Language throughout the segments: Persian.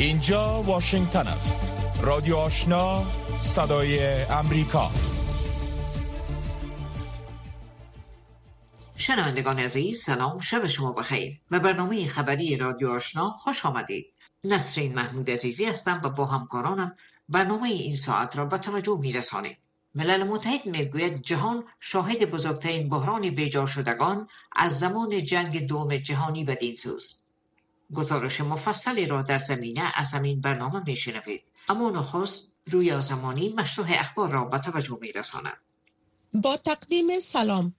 اینجا واشنگتن است. رادیو آشنا صدای امریکا. شنوندگان عزیز سلام شب شما بخیر. و برنامه خبری رادیو آشنا خوش آمدید. نسرین محمود عزیزی هستم و با همکارانم برنامه این ساعت را به توجه می رسانیم. ملل متحد می‌گوید جهان شاهد بزرگترین بحران بیجار شدگان از زمان جنگ دوم جهانی بدین سوز گزارش مفصلی را در زمینه از همین برنامه میشنوید. اما نخست روی زمانی مشروع اخبار را به توجه میرساند. با تقدیم سلام.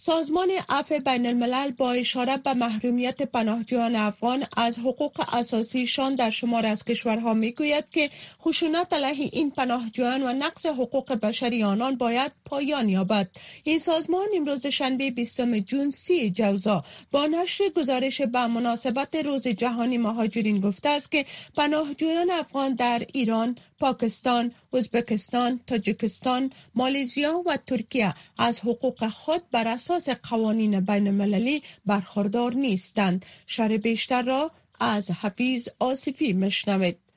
سازمان عفو بین الملل با اشاره به محرومیت پناهجویان افغان از حقوق اساسیشان در شمار از کشورها می‌گوید که خشونت علیه این پناهجویان و نقض حقوق بشری آنان باید پایان یابد. این سازمان امروز شنبه 20 جون سی جوزا با نشر گزارش به مناسبت روز جهانی مهاجرین گفته است که پناهجویان افغان در ایران پاکستان، ازبکستان، تاجیکستان، مالیزیا و ترکیه از حقوق خود بر اساس قوانین بین المللی برخوردار نیستند. شر بیشتر را از حفیظ آصفی مشنوید.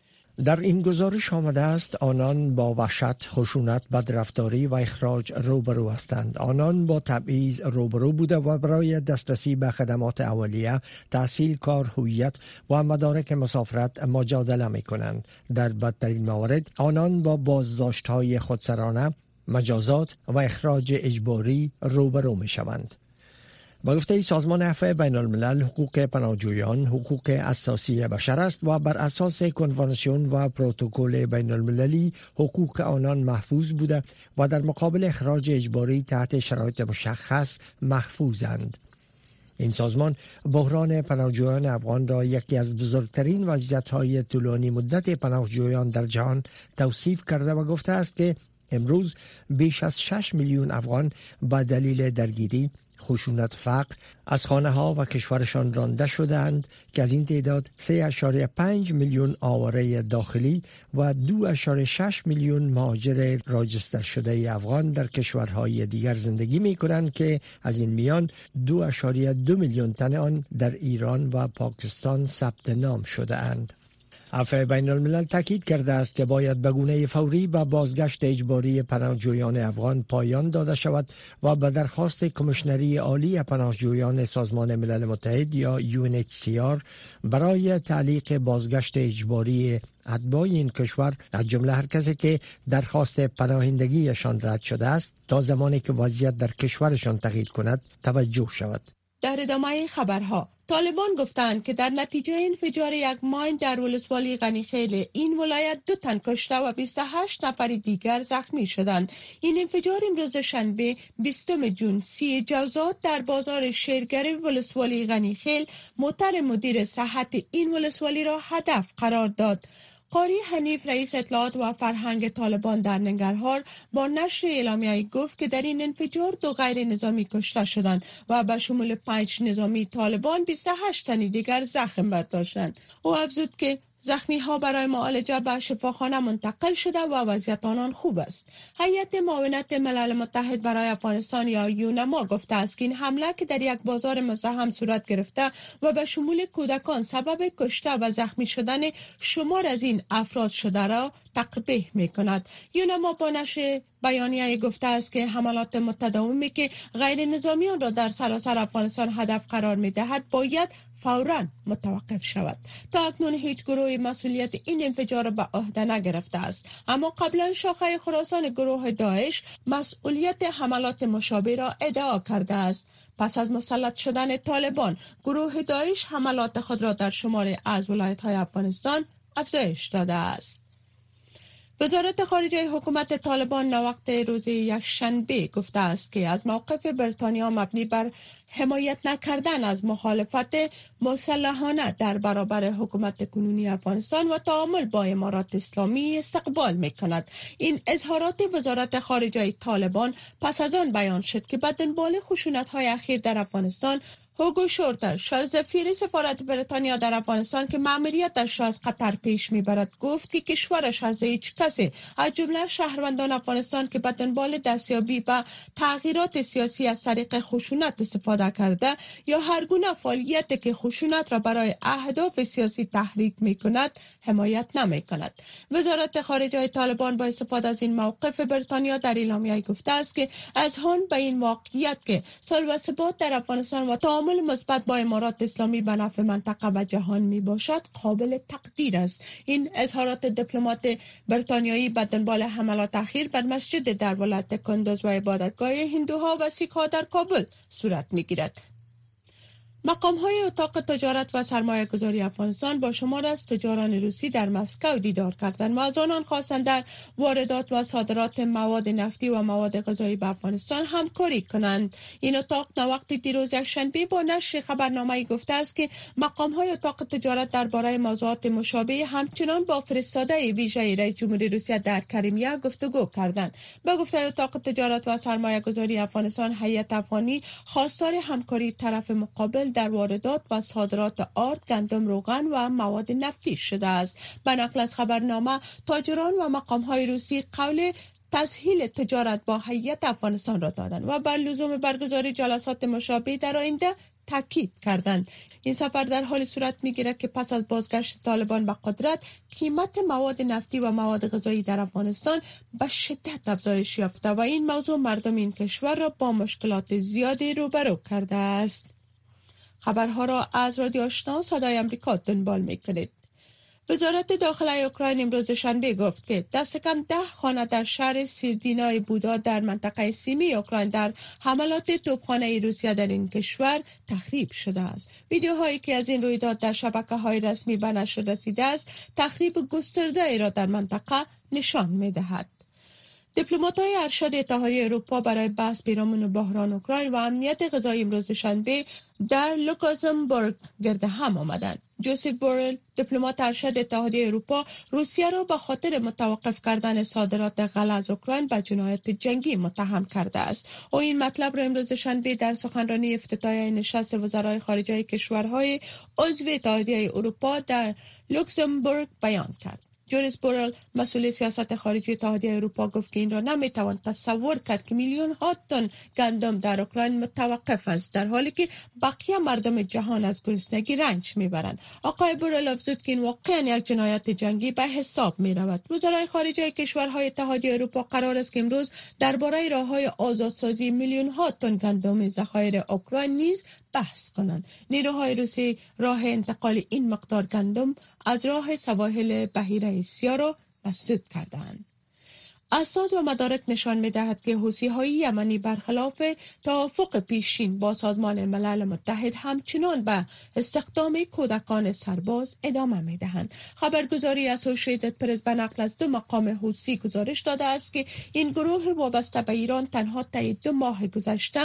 در این گزارش آمده است آنان با وحشت خشونت بدرفتاری و اخراج روبرو هستند. آنان با تبعیض روبرو بوده و برای دسترسی به خدمات اولیه تحصیل کار هویت و مدارک مسافرت مجادله می کنند در بدترین موارد آنان با بازداشت های خودسرانه مجازات و اخراج اجباری روبرو می شوند با گفته سازمان عفو بین الملل حقوق پناهجویان حقوق اساسی بشر است و بر اساس کنوانسیون و پروتکل بین المللی حقوق آنان محفوظ بوده و در مقابل اخراج اجباری تحت شرایط مشخص محفوظند. این سازمان بحران پناهجویان افغان را یکی از بزرگترین های طولانی مدت پناهجویان در جهان توصیف کرده و گفته است که امروز بیش از 6 میلیون افغان با دلیل درگیری خشونت فقر از خانه ها و کشورشان رانده شدند که از این تعداد 3.5 میلیون آواره داخلی و 2.6 میلیون مهاجر راجستر شده افغان در کشورهای دیگر زندگی می کنند که از این میان 2.2 میلیون تن آن در ایران و پاکستان ثبت نام شده اند. عفو بین الملل تاکید کرده است که باید به گونه فوری و بازگشت اجباری پناهجویان افغان پایان داده شود و به درخواست کمیشنری عالی پناهجویان سازمان ملل متحد یا UNHCR برای تعلیق بازگشت اجباری اتباع این کشور از جمله هر کسی که درخواست پناهندگیشان رد شده است تا زمانی که وضعیت در کشورشان تغییر کند توجه شود. در ادامه خبرها طالبان گفتند که در نتیجه انفجار یک ماین در ولسوالی غنیخیل این ولایت دو تن کشته و 28 نفر دیگر زخمی شدند. این انفجار امروز شنبه 20 جون سی جوزات در بازار شیرگر ولسوالی غنیخیل موتر مدیر صحت این ولسوالی را هدف قرار داد. قاری حنیف رئیس اطلاعات و فرهنگ طالبان در ننگرهار با نشر اعلامیه گفت که در این انفجار دو غیر نظامی کشته شدند و به شمول پنج نظامی طالبان 28 تنی دیگر زخم بد داشتند او افزود که زخمی ها برای معالجه به شفاخانه منتقل شده و وضعیت آنان خوب است. هیئت معاونت ملل متحد برای افغانستان یا یونما گفته است که این حمله که در یک بازار مزاحم صورت گرفته و به شمول کودکان سبب کشته و زخمی شدن شمار از این افراد شده را تقبیح می کند. یونما با نشر بیانیه گفته است که حملات متداومی که غیر نظامیان را در سراسر افغانستان هدف قرار می دهد باید فورا متوقف شود. تا اکنون هیچ گروه مسئولیت این انفجار به عهده نگرفته است. اما قبلا شاخه خراسان گروه داعش مسئولیت حملات مشابه را ادعا کرده است. پس از مسلط شدن طالبان گروه داعش حملات خود را در شمار از ولایت های افغانستان افزایش داده است. وزارت خارجه حکومت طالبان وقت روز یک شنبه گفته است که از موقف بریتانیا مبنی بر حمایت نکردن از مخالفت مسلحانه در برابر حکومت کنونی افغانستان و تعامل با امارات اسلامی استقبال می کند. این اظهارات وزارت خارجه طالبان پس از آن بیان شد که به دنبال خشونت های اخیر در افغانستان هوگو شورتر. شارزفیری سفارت بریتانیا در افغانستان که مأموریتش را از قطر پیش می‌برد گفت که کشورش از هیچ کسی از جمله شهروندان افغانستان که به دنبال دستیابی به تغییرات سیاسی از طریق خشونت استفاده کرده یا هر گونه فعالیتی که خشونت را برای اهداف سیاسی تحریک می کند حمایت نمی کند وزارت خارجه طالبان با استفاده از این موقف بریتانیا در اعلامیه گفته است که از هان به این واقعیت که سال و ثبات در افغانستان و تعامل مثبت با امارات اسلامی به نفع منطقه و جهان می باشد قابل تقدیر است. این اظهارات دیپلمات بریتانیایی به دنبال حملات اخیر بر مسجد در ولایت کندوز و عبادتگاه هندوها و سیک ها در کابل صورت می گیرد. مقام های اتاق تجارت و سرمایه گذاری افغانستان با شمار از تجاران روسی در مسکو دیدار کردند. و از آنان خواستند در واردات و صادرات مواد نفتی و مواد غذایی به افغانستان همکاری کنند. این اتاق وقتی دیروز شنبه با نشر خبرنامه گفته است که مقام های اتاق تجارت درباره موضوعات مشابه همچنان با فرستاده ویژه رئیس جمهوری روسیه در کریمیا گفتگو کردند. به گفته اتاق تجارت و سرمایه گذاری افغانستان هیئت افغانی خواستار همکاری طرف مقابل در واردات و صادرات آرد، گندم روغن و مواد نفتی شده است. به نقل از خبرنامه تاجران و مقام های روسی قول تسهیل تجارت با هیئت افغانستان را دادند و بر لزوم برگزاری جلسات مشابه در آینده تاکید کردند این سفر در حال صورت می‌گیرد که پس از بازگشت طالبان به قدرت قیمت مواد نفتی و مواد غذایی در افغانستان به شدت افزایش یافته و این موضوع مردم این کشور را با مشکلات زیادی روبرو کرده است خبرها را از رادیو آشنا صدای امریکا دنبال می‌کنید. وزارت داخله اوکراین امروز شنبه گفت که دست کم ده خانه در شهر سیردینای بودا در منطقه سیمی اوکراین در حملات توپخانه روسیه در این کشور تخریب شده است. ویدیوهایی که از این رویداد در شبکه های رسمی به نشر رسیده است تخریب گسترده ای را در منطقه نشان می دهد دیپلمات های ارشد اتحادیه اروپا برای بحث پیرامون بحران اوکراین و امنیت غذایی امروز شنبه در لوکزامبورگ گرد هم آمدند. جوزف بورل دیپلمات ارشد اتحادیه اروپا روسیه را به خاطر متوقف کردن صادرات غله از اوکراین به جنایت جنگی متهم کرده است. او این مطلب را امروز شنبه در سخنرانی افتتاحیه نشست وزرای خارجه کشورهای عضو اتحادیه اروپا در لوکزامبورگ بیان کرد. جوزف بورل مسئول سیاست خارجی اتحادیه اروپا گفت که این را نمی‌توان تصور کرد که میلیون ها تن گندم در اوکراین متوقف است در حالی که بقیه مردم جهان از گرسنگی رنج می‌برند. آقای بورل افزود که این واقعا یک جنایت جنگی به حساب می رود وزرای خارجه کشورهای اتحادیه اروپا قرار است که امروز درباره راههای آزادسازی میلیون ها تن گندم ذخایر اوکراین نیز بحث کنند نیروهای روسی راه انتقال این مقدار گندم از راه سواحل بحیره سیا را مسدود کردند اسناد و مدارک نشان می دهد که حوسی های یمنی برخلاف توافق پیشین با سازمان ملل متحد همچنان به استخدام کودکان سرباز ادامه می دهند. خبرگزاری اسوسییتد پرس به نقل از دو مقام حوسی گزارش داده است که این گروه وابسته به ایران تنها طی دو ماه گذشته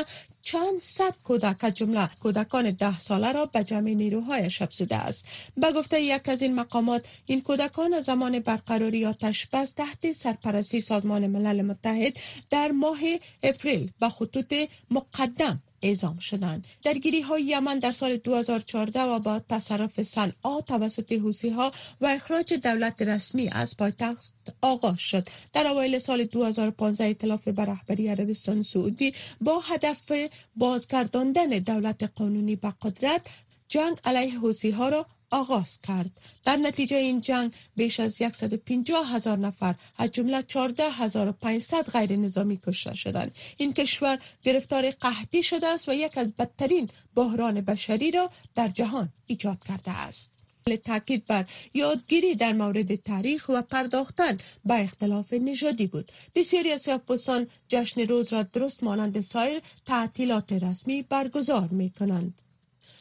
چند صد کودک جمله کودکان ده ساله را به جمع نیروهایش افزوده است. به گفته یک از این مقامات این کودکان زمان برقراری آتش بس تحت سرپرستی سازمان ملل متحد در ماه اپریل به خطوط مقدم اعزام شدند. درگیری های یمن در سال 2014 و با تصرف صنعا توسط حوسی ها و اخراج دولت رسمی از پایتخت آغاز شد. در اوایل سال 2015 ائتلاف بر رهبری عربستان سعودی با هدف بازگرداندن دولت قانونی به قدرت جنگ علیه حوسی ها را آغاز کرد. در نتیجه این جنگ بیش از 150 هزار نفر از جمله 14500 غیر نظامی کشته شدند. این کشور گرفتار قحطی شده است و یک از بدترین بحران بشری را در جهان ایجاد کرده است. تاکید بر یادگیری در مورد تاریخ و پرداختن به اختلاف نژادی بود. بسیاری از سیاه‌پوستان جشن روز را درست مانند سایر تعطیلات رسمی برگزار می کنند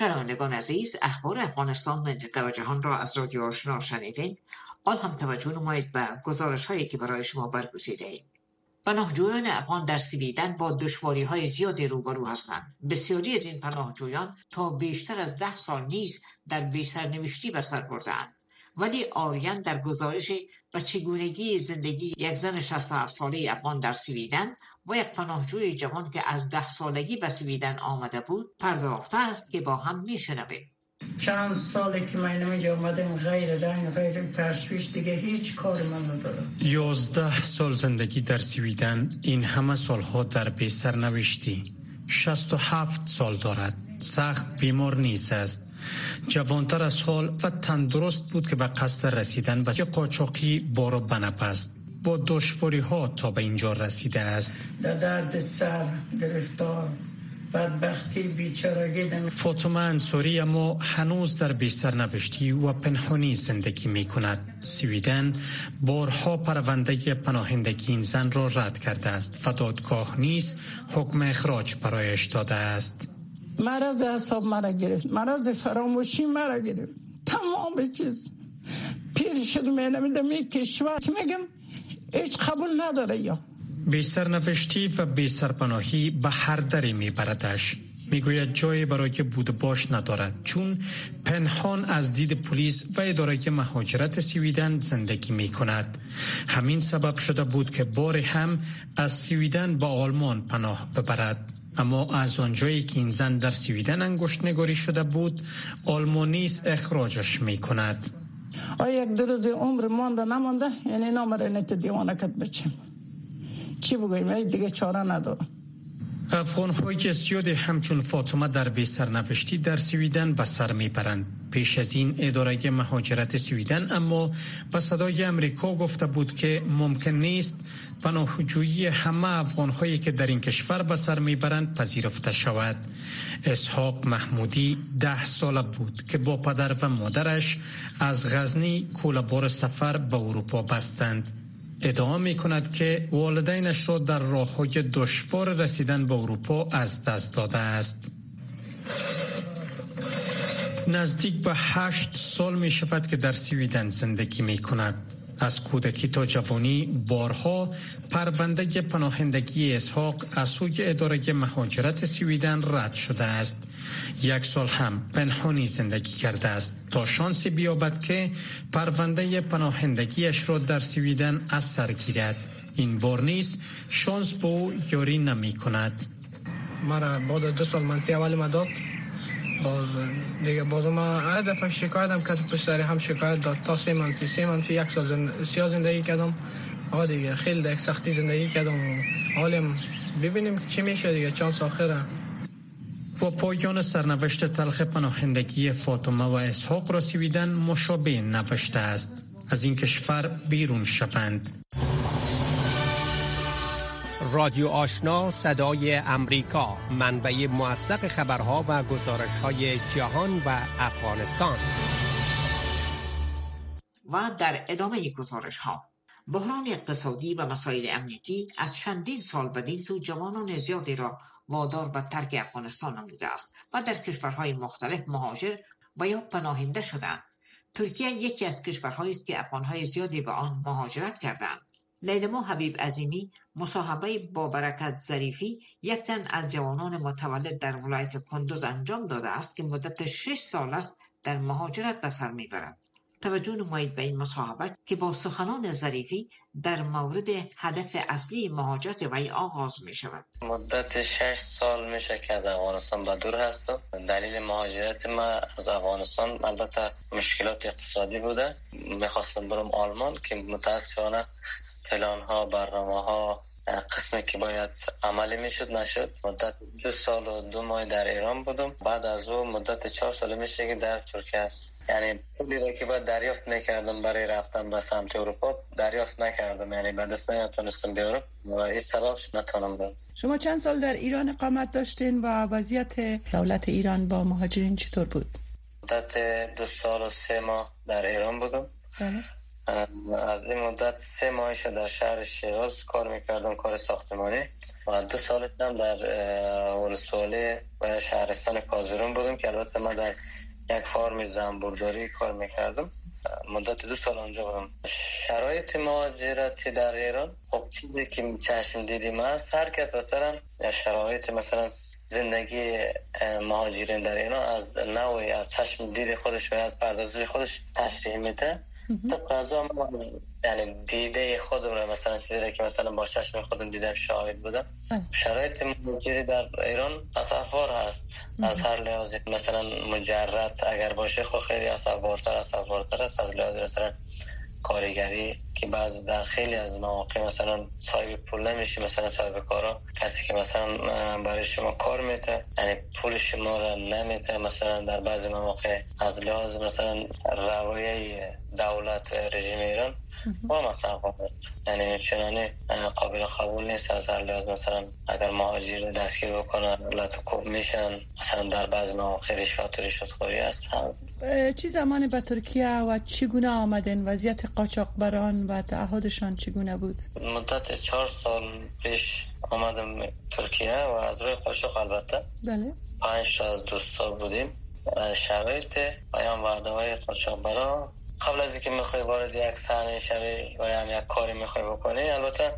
شنوندگان عزیز اخبار افغانستان منطقه و جهان را از رادیو آشنا شنیدین. آل هم توجه نمایید به گزارش هایی که برای شما برگزیده ایم. پناهجویان افغان در سویدن با دشواری های زیادی روبرو هستند. بسیاری از این پناهجویان تا بیشتر از ده سال نیز در بیسرنوشتی به سر بردهاند. ولی آریان در گزارش و چگونگی زندگی یک زن 67 ساله افغان در سویدن و یک پناهجوی جوان که از ده سالگی به سویدن آمده بود پرداخته است که با هم میشنویم. چند ساله که من اینجا آمدم غیر رنگ غیر تشویش دیگه هیچ کار من ندارم. یازده سال زندگی در سویدن این همه سالها در بیسر نوشتی. شست و هفت سال دارد. سخت بیمار نیست است. جوانتر از حال و تندرست بود که به قصد رسیدن به قاچاقی بارو بنپ است با دشواری ها تا به اینجا رسیده است. در درد سر گرفتار بدبختی بیچارگی فاطمه انصاری اما هنوز در نوشتی و پنهانی زندگی می کند سویدن بارها پرونده پناهندگی این زن را رد کرده است و دادگاه نیز حکم اخراج برایش داده است. مرض حساب مرا گرفت. مرض فراموشی مرا گرفت. تمام چیز پیر شد می نمیدم کشور. که میگم هیچ قبول نداره یا. بی سرنوشتی و بی سرپناهی به هر دری می بردش. می‌گوید جای برای بود باش ندارد. چون پنهان از دید پلیس و اداره مهاجرت سویدن زندگی می کند. همین سبب شده بود که بار هم از سویدن به آلمان پناه ببرد. اما از آنجایی که این زن در سویدن انگشت نگاری شده بود آلمانیس اخراجش می کند. آیا یک دو روز عمر مانده نمانده؟ یعنی نامره نیت دیوانه کت بچیم. چی بگویم؟ دیگه چاره ندارم. افغان هایی که زیادی همچون فاطمه در بی سرنوشتی در سویدن به سر می‌برند. پیش از این اداره مهاجرت سویدن اما به صدای امریکا گفته بود که ممکن نیست پناهجویی همه افغان هایی که در این کشور به سر می‌برند پذیرفته شود. اسحاق محمودی ده ساله بود که با پدر و مادرش از غزنی کولبار سفر به اروپا بستند. ادعا می کند که والدینش را در راه های دشوار رسیدن به اروپا از دست داده است. نزدیک به هشت سال می شود که در سویدن زندگی می کند از کودکی تا جوانی بارها پرونده پناهندگی اسحاق از سوی اداره مهاجرت سویدن رد شده است. یک سال هم پنهانی زندگی کرده است تا شانس بیابد که پرونده پناهندگیش را در سویدن از سر گیرد. این بار نیست شانس به او یاری نمی کند. مرا بعد دو سال منفی اول ما داد. باز دیگه باز ما هر دفعه شکایت هم کرد پشتری هم شکایت داد. تا سه منفی سه منفی یک سال زند... سیاه زندگی کردم. آه دیگه خیلی دیگه سختی زندگی کردم. حالم ببینیم چی میشه دیگه. چانس آخره. با پایان سرنوشت تلخ پناهندگی فاطمه و اسحاق را سویدن مشابه نوشته است. از این کشور بیرون شوند. رادیو آشنا صدای امریکا. منبع موثق خبرها و گزارش های جهان و افغانستان. و در ادامه گزارش ها بحران اقتصادی و مسائل امنیتی از چندین سال بدین سو جوانان زیادی را وادار به ترک افغانستان نموده است و در کشورهای مختلف مهاجر و یا پناهنده شدند ترکیه یکی از کشورهایی است که افغانهای زیادی به آن مهاجرت کردند لیلما حبیب عظیمی مصاحبه با برکت ظریفی یک تن از جوانان متولد در ولایت کندوز انجام داده است که مدت شش سال است در مهاجرت به سر می‌برد توجه نمایید به این مصاحبه که با سخنان ظریفی در مورد هدف اصلی مهاجرت وی آغاز می شود مدت شش سال میشه که از افغانستان به دور هستم. دلیل مهاجرت ما از افغانستان البته مشکلات اقتصادی بوده. می‌خواستم برم آلمان که متاسفانه پلان ها برنامه ها قسمی که باید عملی می‌شد نشد. مدت دو سال و دو ماه در ایران بودم. بعد از او مدت چهار سال میشه که در ترکیه است یعنی پولی که باید دریافت می‌کردم برای رفتن به سمت اروپا دریافت نکردم یعنی به دست نیاتونستم بیارم و این سبب نتونم برم شما چند سال در ایران اقامت داشتین و وضعیت دولت ایران با مهاجرین چطور بود؟ مدت دو سال و سه ماه در ایران بودم بله. از این مدت سه ماهش در شهر شیراز کار می‌کردم کار ساختمانی و دو سال هم در ولسوالی و شهرستان کازرون بودم که البته من در یک فارم زنبورداری کار می‌کردم. مدت دو سال اونجا بودم. شرایط مهاجرتی در ایران خب چیزی که چشم دیدیم هست هر کس مثلا شرایط مثلا زندگی مهاجرین در ایران از نوعی از چشم دید خودش و از پردازش خودش تشریح میده. طبق از یعنی دیده خودم رو مثلا چیزی که مثلا با چشم خودم دیدم شاهد بودم. شرایط مهاجری در ایران اصفار هست. از هر لحاظی مثلا مجرد اگر باشه خب خیلی اصفارتر اصفارتر است. از لحاظ مثلا کارگری که بعض در خیلی از مواقع مثلا صاحب پول نمیشه مثلا صاحب کارا. کسی که مثلا برای شما کار میته یعنی پول شما را نمیته مثلا در بعض مواقع از لحاظ مثلا روایه دولت رژیم ایران ما مثلا یعنی چنانه قابل قبول نیست از هر لحاظ مثلا اگر مهاجر دستگیر بکنن لطو میشن مثلا در بعض مواقع رشوت و رشوت خوری هست چی زمان به ترکیه و چگونه آمدن وضعیت قاچاقبران و تعهدشان چگونه بود؟ مدت چهار سال پیش آمدم ترکیه و از روی قاچاق البته. بله. پنج تا از دوستا بودیم. شرایط پیام ورده های قاچاقبران قبل از اینکه می‌خوای وارد یک صحنه شوی و هم یک کاری می‌خوای بکنی البته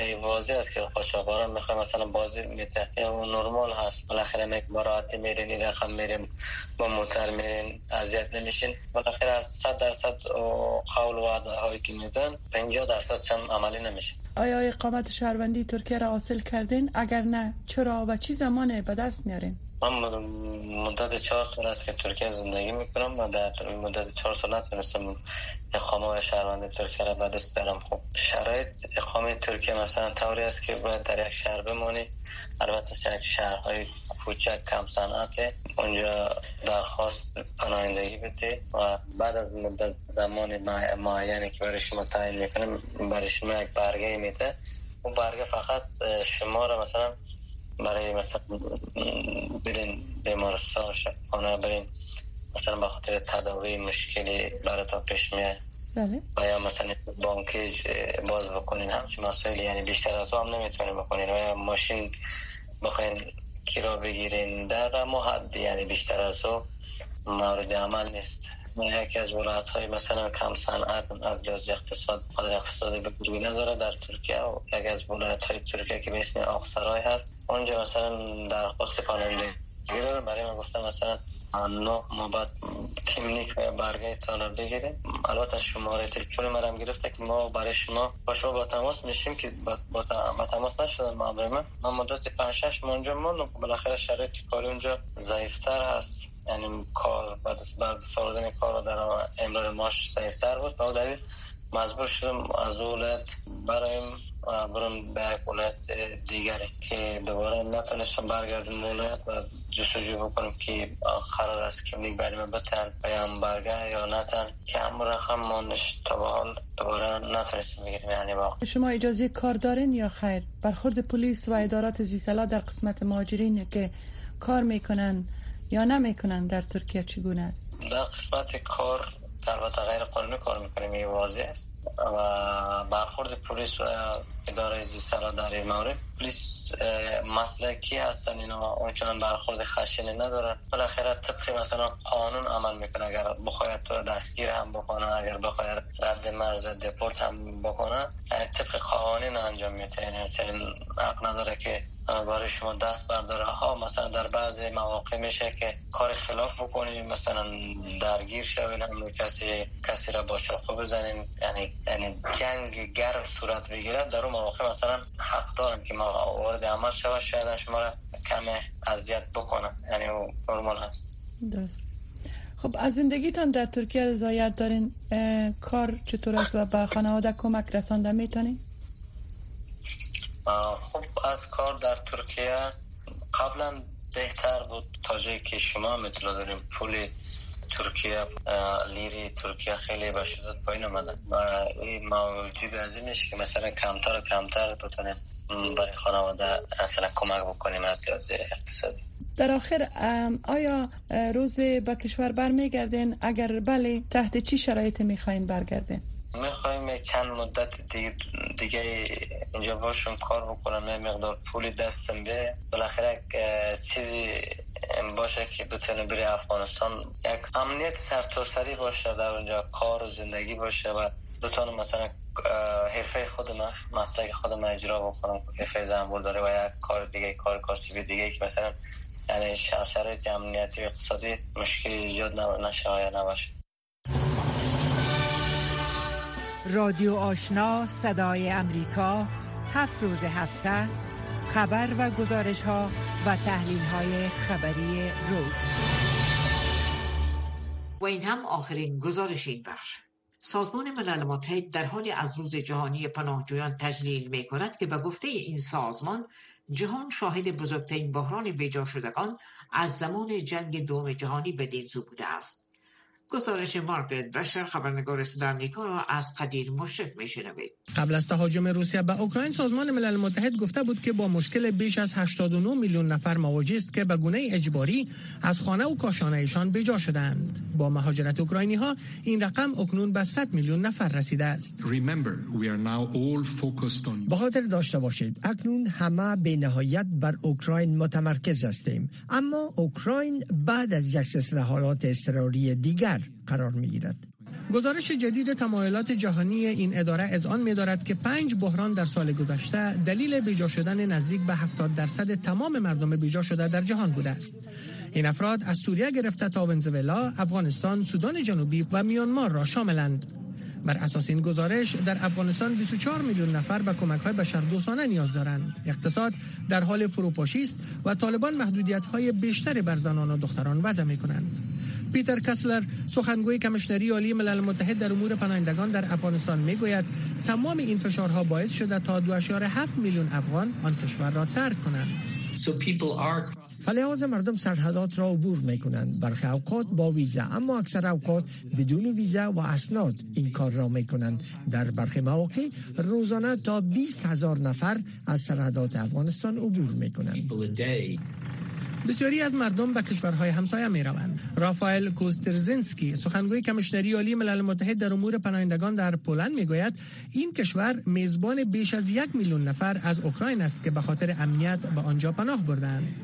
ای واضح است که قاچاقبران می‌خوای مثلا بازی میته یا نرمال هست بالاخره یک براعتی میرین این رقم میریم با موتر میرین اذیت نمیشین. بالاخره از 100 درصد قول و وعده هایی که میدن 50 درصد چم عملی نمیشه. آیا اقامت شهروندی ترکیه را حاصل کردین؟ اگر نه چرا و چی زمان به دست میارین؟ من مدت چهار سال است که ترکیه زندگی می‌کنم و در مدت چهار سال نتونستم اقامه شهروند ترکیه را به دست دارم خب شرایط اقامه ترکیه مثلا طوری است که باید در یک شهر بمونی البته یک شهرهای کوچک کم صنعت اونجا درخواست پناهندگی بده و بعد از مدت زمان معینی که برای شما تعیین می‌کنه برای شما یک برگه میده. اون برگه فقط شما را مثلا برای مثلا برین بیمارستان شبخانه برین مثلا به خاطر تداوی مشکلی براتون پیش میاد. بله. و یا مثلا بانکیج باز بکنین. همچی مسائل یعنی بیشتر از هم نمی‌تونین بکنین. و یا ماشین بخواین کرا بگیرین. در اما حد یعنی بیشتر از او مورد عمل نیست. یکی از ولایت های مثلا کم صنعت از لحاظ اقتصاد قدر اقتصادی به بزرگی نداره در ترکیه. و یکی از ولایت های ترکیه که به اسم آقسرای هست. اونجا مثلا در خواست پاننده گیره برای من گفتم مثلا نه ما باید تیمنیک و برگه تان رو بگیریم. البته شماره تلفن مرم گرفته که ما برای شما با شما با تماس میشیم که با, تماس نشدن معامله من مدت 5 6 ماه اونجا موندم. بالاخره شرایط کاری اونجا ضعیفتر هست. یعنی کار بعد ساردن کار در امرار ماش ضعیفتر بود. با دلیل مجبور شدم از ولایت برایم برم به ولایت دیگری که دوباره نتونستم برگردم ولایت و جستجو بکنم که قرار است که میگ بریم بتن پیام برگه یا نتن که هم رقم مانش تا به حال دوباره نتونستم بگیریم. یعنی با شما اجازه کار دارین یا خیر؟ برخورد پلیس و ادارات زیسلا در قسمت مهاجرین که کار می‌کنن یا نمی‌کنن در ترکیه چگونه است؟ در قسمت کار البته غیر قانونی کار می‌کنیم این واضح است. و برخورد پلیس و اداره زیسترا در این مورد. پلیس مسلکی هستن اینا اونچنان برخورد خشنی ندارن. بالاخره طبق مثلا قانون عمل می‌کنه. اگر بخواید تو دستگیر هم بکنه اگر بخواید رد مرز دپورت هم بکنه طبق قوانین انجام میده. یعنی مثلا حق نداره که برای شما دست برداره. ها مثلا در بعضی مواقع میشه که کار خلاف بکنیم مثلا درگیر شوین هم کسی کسی را با چاقو بزنین یعنی یعنی جنگ گرم صورت بگیره. در اون مواقع مثلا حق دارم که ما وارد عمل شود شاید شما را کم اذیت بکنه یعنی نرمال هست. درست. خب از زندگیتان در ترکیه رضایت دارین. کار چطور است و به خانواده کمک رسانده می‌تونین؟ خب از کار در ترکیه. قبلا بهتر بود تا جایی که شما می‌تونه داریم. پول ترکیه لیری ترکیه خیلی به شدت پایین آمده و این موجود از این که مثلا کمتر و کمتر بتونیم برای خانواده اصلا کمک بکنیم از لحاظ اقتصادی. در آخر آیا روز به کشور برمیگردین؟ اگر بله تحت چی شرایط می‌خواین برگردین؟ می‌خوایم چند مدت دیگه, دیگه اینجا باشم کار بکنم یه مقدار پولی دستم به. بالاخره چیزی باشه که بتونه بری افغانستان یک امنیت سرتاسری باشه در اونجا کار و زندگی باشه و بتونه مثلا حرفه خود من مسلک خود من اجرا بکنم حرفه زنبور داره و یک کار دیگه کار کاسبی دیگه که مثلا یعنی شرایط امنیتی اقتصادی مشکلی ایجاد نشه یا نباشه. رادیو آشنا صدای امریکا هفت روز هفته خبر و گزارش ها و تحلیل های خبری روز. و این هم آخرین گزارش این بخش. سازمان ملل متحد در حال از روز جهانی پناهجویان تجلیل می کند که به گفته این سازمان جهان شاهد بزرگترین بحران بیجا شدگان از زمان جنگ دوم جهانی به دین بوده است. گزارش مارگرت بشر خبرنگار صدا آمریکا را از قدیر مشرف میشنوید. قبل از تهاجم روسیه به اوکراین سازمان ملل متحد گفته بود که با مشکل بیش از 89 میلیون نفر مواجه است که به گونه اجباری از خانه و کاشانهشان بجا شدند. با مهاجرت اوکراینی ها این رقم اکنون به 100 میلیون نفر رسیده است. به خاطر داشته باشید اکنون همه به نهایت بر اوکراین متمرکز هستیم. اما اوکراین بعد از یک سلسله حالات اضطراری دیگر قرار می گیرد. گزارش جدید تمایلات جهانی این اداره از آن می دارد که پنج بحران در سال گذشته دلیل بیجا شدن نزدیک به 70 درصد تمام مردم بیجا شده در جهان بوده است. این افراد از سوریه گرفته تا ونزوئلا، افغانستان، سودان جنوبی و میانمار را شاملند. بر اساس این گزارش در افغانستان 24 میلیون نفر به کمک های بشردوستانه نیاز دارند. اقتصاد در حال فروپاشی است و طالبان محدودیت های بیشتری بر زنان و دختران وضع می کنند. پیتر کسلر سخنگوی کمشنری عالی ملل متحد در امور پناهندگان در افغانستان می‌گوید تمام این فشارها باعث شده تا 2.7 میلیون افغان آن کشور را ترک کنند. فلحاظ مردم سرحدات را عبور می کنند برخی اوقات با ویزا اما اکثر اوقات بدون ویزا و اسناد این کار را می کنند در برخی مواقع روزانه تا 20 هزار نفر از سرحدات افغانستان عبور می کنند بسیاری از مردم به کشورهای همسایه می روند. رافائل کوسترزینسکی سخنگوی کمشنری عالی ملل متحد در امور پناهندگان در پولند می گوید این کشور میزبان بیش از یک میلیون نفر از اوکراین است که به خاطر امنیت به آنجا پناه بردند.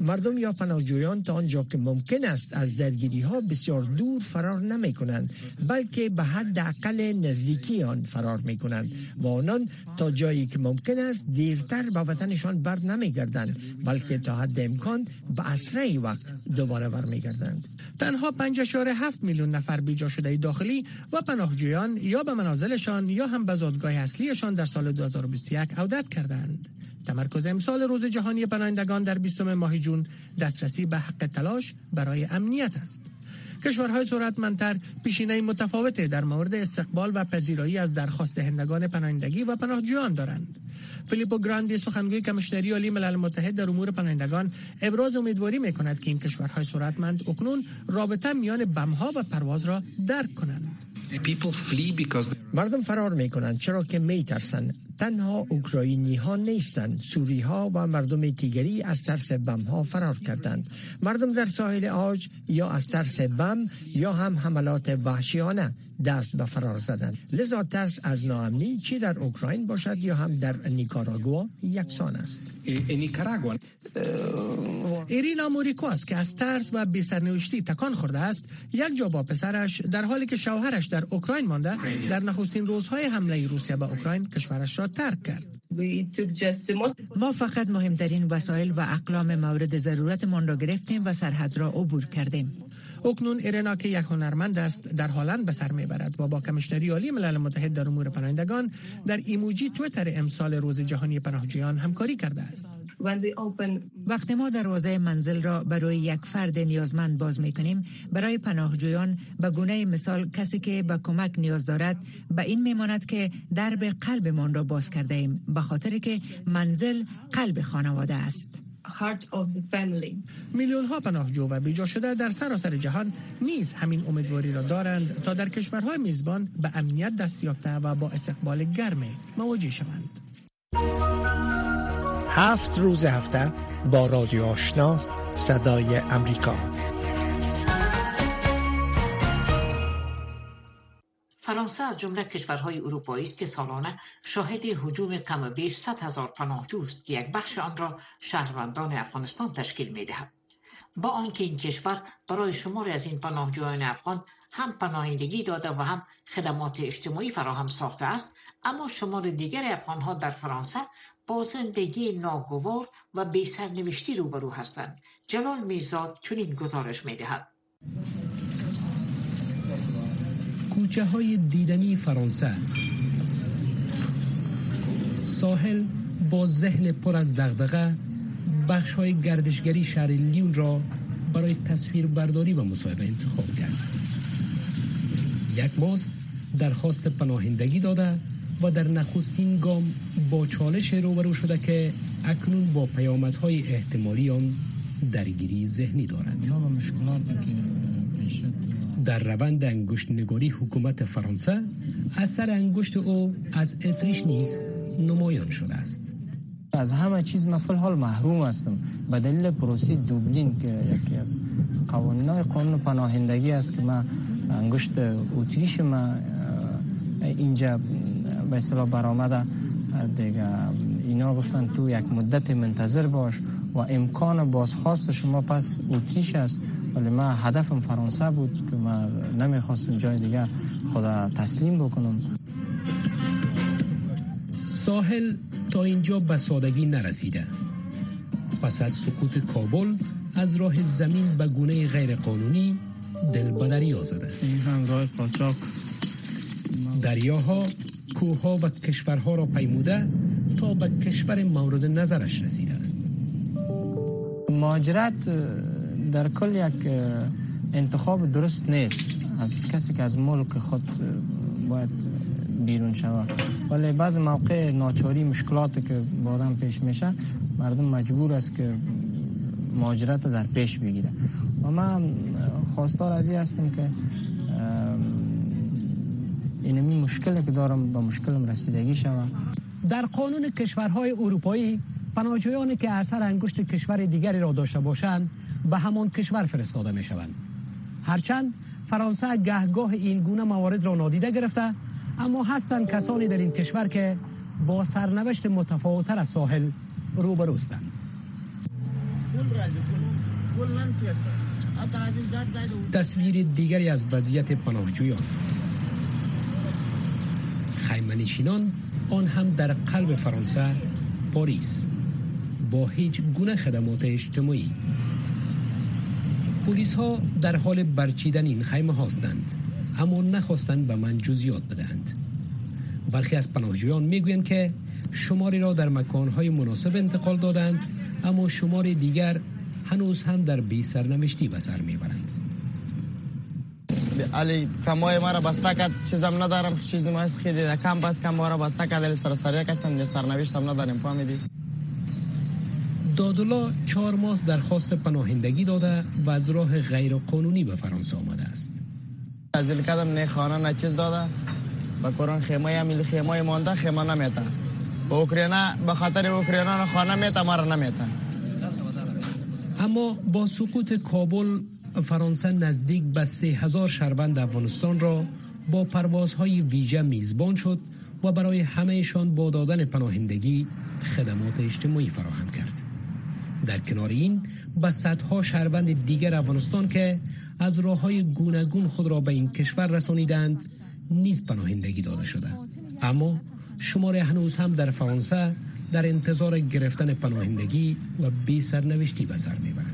مردم یا پناهجویان تا آنجا که ممکن است از درگیری ها بسیار دور فرار نمی کنند بلکه به حد اقل نزدیکی آن فرار می کنند و آنان تا جایی که ممکن است دیرتر به وطنشان بر نمی گردند بلکه تا حد امکان به اسرع وقت دوباره بر می گردند تنها 5.7 میلیون نفر بیجا شده داخلی و پناهجویان یا به منازلشان یا هم به زادگاه اصلیشان در سال 2021 عودت کردند. تمرکز امسال روز جهانی پناهندگان در 20 ماه جون دسترسی به حق تلاش برای امنیت است. کشورهای ثروتمندتر پیشینه متفاوتی در مورد استقبال و پذیرایی از درخواست دهندگان پناهندگی و پناهجویان دارند. فیلیپو گراندی سخنگوی کمشنری عالی ملل متحد در امور پناهندگان ابراز امیدواری می کند که این کشورهای ثروتمند اکنون رابطه میان بم‌ها و پرواز را درک کنند. مردم فرار می کنند چرا که می ترسند تنها اوکراینی ها نیستند. سوری ها و مردم دیگری از ترس بم ها فرار کردند. مردم در ساحل آج یا از ترس بم یا هم حملات وحشیانه. دست به فرار زدند لذا ترس از ناامنی چی در اوکراین باشد یا هم در نیکاراگوا یکسان است. ایرینا موریکوس که از ترس و بی‌سرنوشتی تکان خورده است یک جا با پسرش در حالی که شوهرش در اوکراین مانده در نخستین روزهای حمله روسیه به اوکراین کشورش را ترک کرد. ما فقط مهمترین وسایل و اقلام مورد ضرورتمان را گرفتیم و سرحد را عبور کردیم. اکنون ایرنا که یک هنرمند است در هالند به سر می‌برد و با کمشنری عالی ملل متحد در امور پناهندگان در ایموجی تویتر امسال روز جهانی پناهجویان همکاری کرده است. وقتی ما دروازه منزل را برای یک فرد نیازمند باز می کنیم برای پناهجویان به گونه مثال کسی که به کمک نیاز دارد به این میماند که درب قلبمان را باز کرده ایم به خاطر که منزل قلب خانواده است. میلیون ها پناهجو و بیجا شده در سراسر جهان نیز همین امیدواری را دارند تا در کشورهای میزبان به امنیت دست یافته و با استقبال گرم مواجه شوند. هفت روز هفته با رادیو آشنا صدای امریکا فرانسه از جمله کشورهای اروپایی است که سالانه شاهد حجوم کم بیش 100 هزار پناهجو است که یک بخش آن را شهروندان افغانستان تشکیل می دهد. با آنکه این کشور برای شماری از این پناهجویان افغان هم پناهندگی داده و هم خدمات اجتماعی فراهم ساخته است اما شمار دیگر افغانها در فرانسه با زندگی ناگوار و بی سرنوشتی روبرو هستند جلال میرزاد چنین گزارش می‌دهد کوچه های دیدنی فرانسه. ساحل با ذهن پر از دغدغه بخش های گردشگری شهر لیون را برای تصویر برداری و مصاحبه انتخاب کرد. یک ماست درخواست پناهندگی داده و در نخستین گام با چالش روبرو شده که اکنون با پیامدهای احتمالی آن درگیری ذهنی دارد. در روند انگشت نگاری حکومت فرانسه اثر انگشت او از اتریش نیز نمایان شده است. از همه چیز من حال محروم هستم. به دلیل پروسی دوبلین که یکی از قوانین قانون پناهندگی است که من انگشت اتریش ما اینجا به اصطلاح برآمده دیگه اینا گفتن تو یک مدت منتظر باش و امکان بازخواست شما پس اتریش است. ولی من هدفم فرانسه بود که من نمی‌خواستم جای دیگه خدا تسلیم بکنم. ساحل تا اینجا به سادگی نرسیده. پس از سکوت کابل از راه زمین به گونه غیر قانونی دل به دریا زده. این هم راه قاچاق. دریاها کوها و کشورها را پیموده تا به کشور مورد نظرش رسیده است. ماجرت در کل یک انتخاب درست نیست. از کسی که از ملک خود باید بیرون شود. ولی بعض موقع ناچاری مشکلات که با پیش میشه مردم مجبور است که ماجرت در پیش بگیره. و من خواستار از هستم که اینمی مشکلی که دارم با مشکلم رسیدگی شوم در قانون کشورهای اروپایی پناهجویانی که اثر انگشت کشور دیگری را داشته باشند به همان کشور فرستاده می شوند هرچند فرانسه گهگاه این گونه موارد را نادیده گرفته اما هستند کسانی در این کشور که با سرنوشت متفاوتتر از ساحل روبروستند تصویر دیگری از وضعیت پناهجویان. خیمنشینان آن هم در قلب فرانسه پاریس. با هیچ گونه خدمات اجتماعی. پلیس ها در حال برچیدن این خیمه هستند اما نخواستند به من جزیات بدهند. برخی از پناهجویان می‌گویند که شماری را در مکانهای مناسب انتقال دادند اما شمار دیگر هنوز هم در بی سرنوشتی به سر می‌برند. علی کمای ما را بسته کرد. چیزم ندارم چیز ما هست خیلی کم بس کم ما را بسته کرد علی سر سریع کستم سرنوشتم ندارم. فهمیدی دادولا چهار ماه درخواست پناهندگی داده و از راه غیر قانونی به فرانسه آمده است. از کدم نه خانه نه چیز داده. با قرآن خیمه هم خیمه مانده خیمه نمیتا با اوکراینا به خاطر اوکراینا خانه میتا مرا نمیتا اما با سقوط کابل فرانسه نزدیک به سه هزار شهروند افغانستان را با پروازهای ویژه میزبان شد و برای همهشان با دادن پناهندگی خدمات اجتماعی فراهم کرد. در کنار این به صدها شهروند دیگر افغانستان که از راه های گوناگون خود را به این کشور رسانیدند نیز پناهندگی داده شده اما شمار هنوز هم در فرانسه در انتظار گرفتن پناهندگی و بی سرنوشتی به سر می‌برند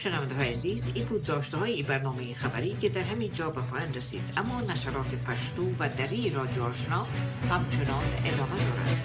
شنونده های عزیز این بود داشته های برنامه خبری که در همین جا به پایان رسید. اما نشرات پشتو و دری رادیو آشنا همچنان ادامه دارد.